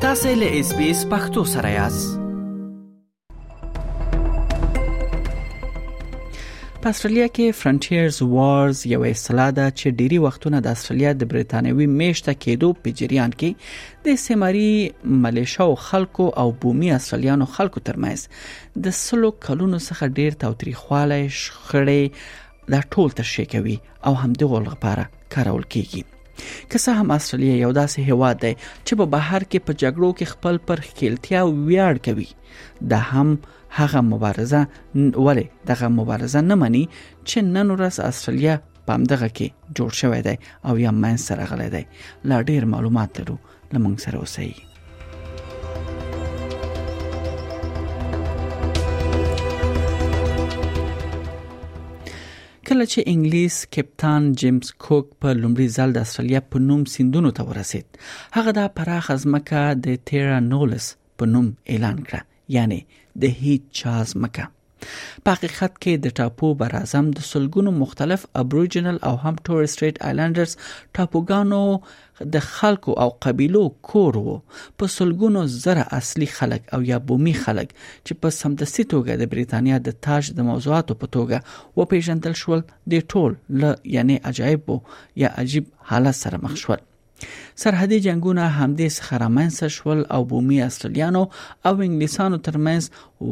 تاسو له اس بي اس پختو سره یاست په استرالیا کې فرنټیرز وارز یو اصطلاح ده چې ډيري وختونه د استرالیا د بریتانوي میشته کېدو په جریان کې د سیماري ملیشو خلکو او بومي استرالیانو خلکو ترمنځ د سلو کلونو څخه ډیر تاوتریخواله شخړې دا ټول تر شي کوي او هم د غول لپاره کارول کیږي که څه هم استرالیا یو داسې هواد دی چې په بهر کې په جګړو کې خپل پر خېلتیا ویاړ کوي دا هم هغه مبارزه ولې دغه مبارزه نه مني چې نن ورځ استرالیا په همدغه کې جوړ شوی دی او یا مینځ سره غلی دی لا ډیر معلومات لرو لمنګ سره اوسئ کله چې انګلیس کپتان جیمز کوک په لومړي ځل د استرالیا په نوم سندونو ته ورسید هغه د پراخ ځمکه د تیرا نولس په نوم اعلان کړه یعنی د هیڅ چا ځمکه په حقیقت کې د ټاپو بر اعظم د سلګونو مختلف ابروجنل او هم تور سټریټ آیلندرز ټاپوګانو د خلکو او قبیلو کور وو په سلګونو زره اصلي خلک او یا بومي خلک چې په سمدستي توګه د بریتانیا د تاج د موضوعاتو په توګه و پیژندل شول د ټول ل یعنی عجایب یا عجیب حالت سره مخ شول سرحدي جنگونه همدې څخه رامنځته شول او بومي استرالیانو او انګلیسانو ترمنځ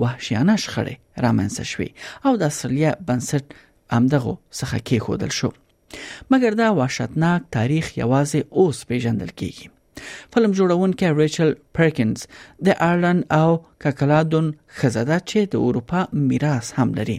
وحشیانه شخړې رامنځته شوې او د استرالیا بنسټ همدغه څخه کې خودل شو مګر دا وحشتناک تاریخ یوازې اوس پیژندل کیږي فلم جوړونکې ریچل پرکینز د آیرلند او ککلادون خزاده چې د اروپا میراث هم لري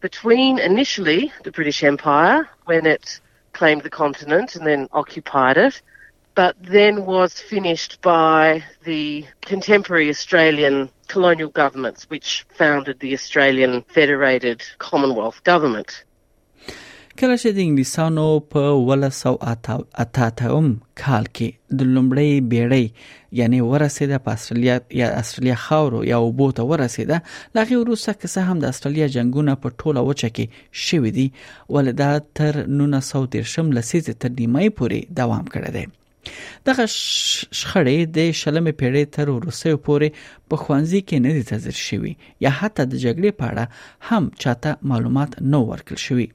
between initially the British Empire, when it claimed the continent and then occupied it, but then was finished by the contemporary Australian colonial governments, which founded the Australian Federated Commonwealth Government. کله چې د انګلیسانو په 1988 کال کې د لومړی بیړۍ یعنی ورسېده په استرالیا یا استرالیا خاورو یا وبو ته ورسېده لغه وروسته که څه هم د استرالیا جنگونه په ټوله وچه کې شوې دي ولدا تر 1913 لسیزه تر نیمه پورې دوام کړی دی دغه شخړې د شلمې پیړۍ تر وروستیو پورې په خوانزي کې نه دي تذر شوي یا حتی د جګړې په اړه هم چاته معلومات نه ورکړل شوي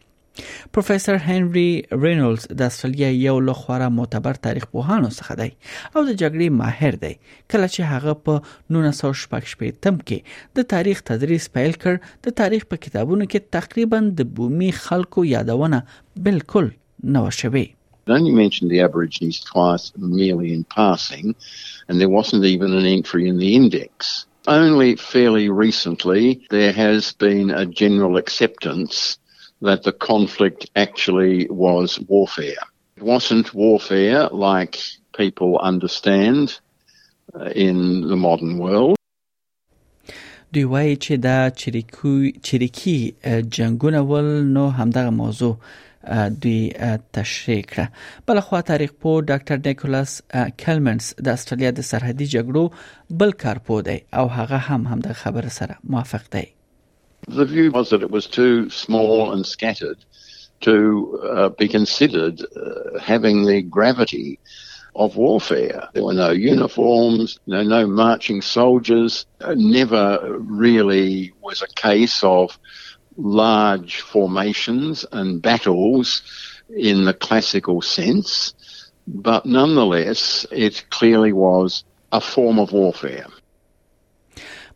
پروفیسور هنري رینولز د استرالیا یو له خورا معتبر تاریخ پوهانو څخه دی او د جګړې ماهر دی کله چې هغه په 1946 کې د تاریخ تدریس پیل کړ د تاریخ په کتابونو کې تقریبا د بومي خلکو یادونه بالکل نه شوي only mentioned the Aborigines twice merely in passing, and there wasn't even an entry in the index. Only fairly recently, there has been a general acceptance that the conflict actually was warfare. It wasn't warfare like people understand uh, in the modern world. دوی وایي چې دا چریکي جنگونه ول نو همدغه موضوع دوی تشریح کړه بل خو تاریخ پو ډاکټر نیکولاس کلمنز د استرالیا د سرحدي جګړو بل کارپو دی او هغه هم هم د خبره سره موافق دی The view was that it was too small and scattered to uh, be considered uh, having the gravity of warfare. There were no uniforms, no, no marching soldiers. Uh, never really was a case of large formations and battles in the classical sense, but nonetheless, it clearly was a form of warfare.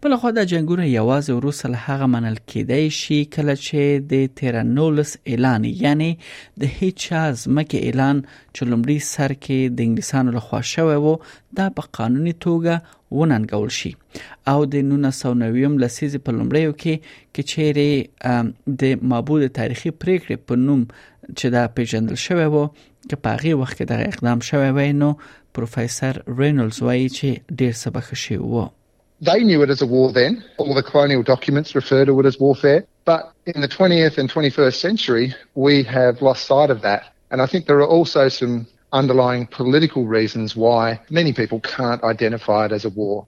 بلخوا دا جنګونه یوازې وروسته له هغه منل کېدای شي کله چې د تیرنولس اعلان یعنی د هیچ ځمکې اعلان چې لومړي سر کې د انګلیسانو لخوا شوی وو دا په قانوني توګه وننګول شي او د 1990 لسیزې په لومړیو کې کې چیرې د مابود تاریخي پریکړې په نوم چې دا پیژندل شوی وو که په هغه وخت کې د اقدام شوی وای نو پروفیسور رینولز وایي چې ډیر سبخ شي وو They knew it as a war then. All the colonial documents refer to it as warfare. But in the 20th and 21st century, we have lost sight of that. And I think there are also some underlying political reasons why many people can't identify it as a war.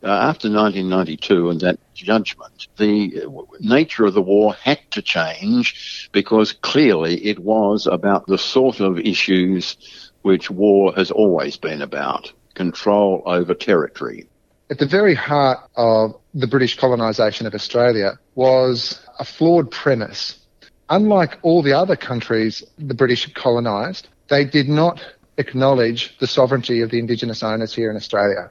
Uh, after 1992 and that judgment, the uh, nature of the war had to change because clearly it was about the sort of issues which war has always been about control over territory. At the very heart of the British colonisation of Australia was a flawed premise. Unlike all the other countries the British colonised, they did not acknowledge the sovereignty of the Indigenous owners here in Australia.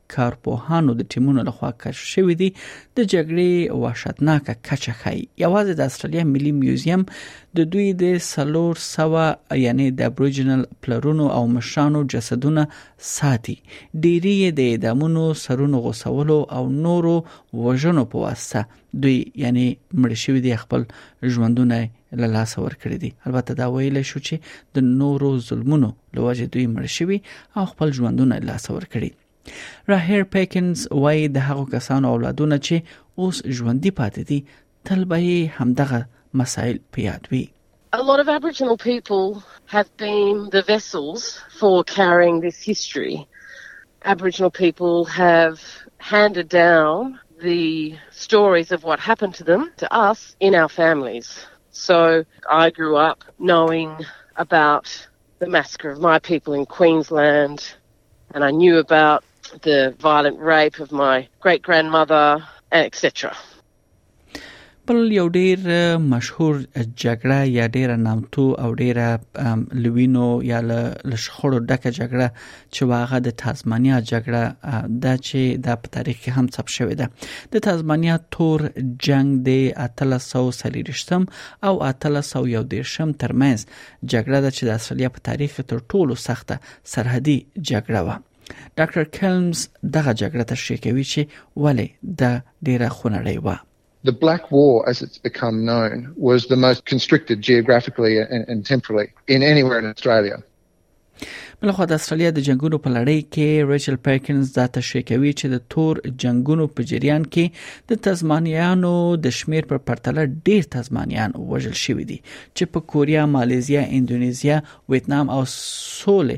کارپوهانو د ټیمونو لخوا کشف شوې دي د جګړې وحشتناک کچه خای یوازې د استرالیا ملي میوزیم د دوی د سلور سوا یعنی د ابوریجنل پلرونو او مشرانو جسدونه ساتي ډیری د اعدامونو سرونو غوسولو او نورو وژنو په واسطه دوی یعنی مړ شوی دی خپل ژوندونه له لاس ور کړی دي البته دا ویل شو چې د نورو ظلمونو لوجه دوی مړ شوی او خپل ژوندونه له لاس ور کړی راهیر پیکنز وای د هغو کسانو اولادونه چې اوس ژوندۍ پاتې دي تل به همدغه مسایل په یاد وي A lot of Aboriginal people have been the vessels for carrying this history. Aboriginal people have handed down the stories of what happened to them to us in our families. So I grew up knowing about the massacre of my people in Queensland, and I knew about the violent rape of my great grandmother, etc. بل یو ډیر مشهور جګړه یا ډیره نامتو او ډیره لوینو یا له شخړو ډکه جګړه چې واغه د تازمانیا جګړه دا چې د په تاریخ کې هم ثبت شوې ده د تازمانیا تور جنگ د 1313 او 1313 ترمنځ جګړه ده چې د استرالیا په تاریخ کې تر ټولو سخته سرحدي جګړه و ډاکټر کلمز دغه جګړه تشریح کوي چې ولې د ډیره خونړۍ و The Black War, as it's become known, was the most constricted geographically and, and temporally in anywhere in Australia. بلخو د استرالیا د جنگونو په لړۍ کې ریچل پیکنز دا تشریح کوي چې د تور جنگونو په جریان کې د تزمانیانو د شمیر پر پرتله ډیر تزمانیان وژل شوی دي چې په کوریا، مالیزیا، انډونیزیا، ویتنام او سولې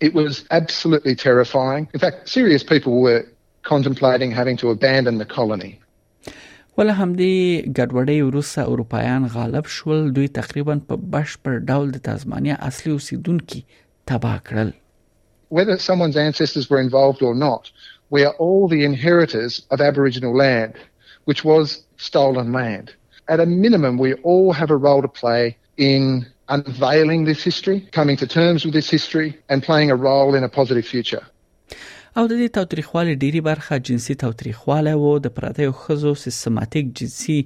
It was absolutely terrifying. In fact, serious people were contemplating having to abandon the colony. ول همدې ګډوډۍ وروسه اروپایان غالب شول دوی تقریبا په بشپړ ډول د تازمانیا اصلي اوسیدونکو تباه کړل whether someone's ancestors were involved or not, we are all the inheritors of Aboriginal land, which was stolen land. At a minimum, we all have a role to play او د دې تاوتریخوالي ډيري برخه جنسي تاوتریخوالی وو د پردیو خزو سیستماتیک جنسي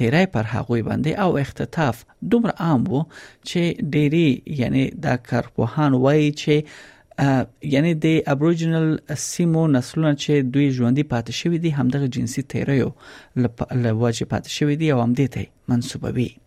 تیرای پر هغوی باندې او اختطاف دومره عام وو چې ډيري یعنی دا کارپوهان وایي چې یعنی د ابوریجنل سیمو نسلونه چې دوی ژوندۍ پاتې شوې دي همدغه جنسي تیریو لوجه پاتې شوې دي او هم دې ته منسوبوي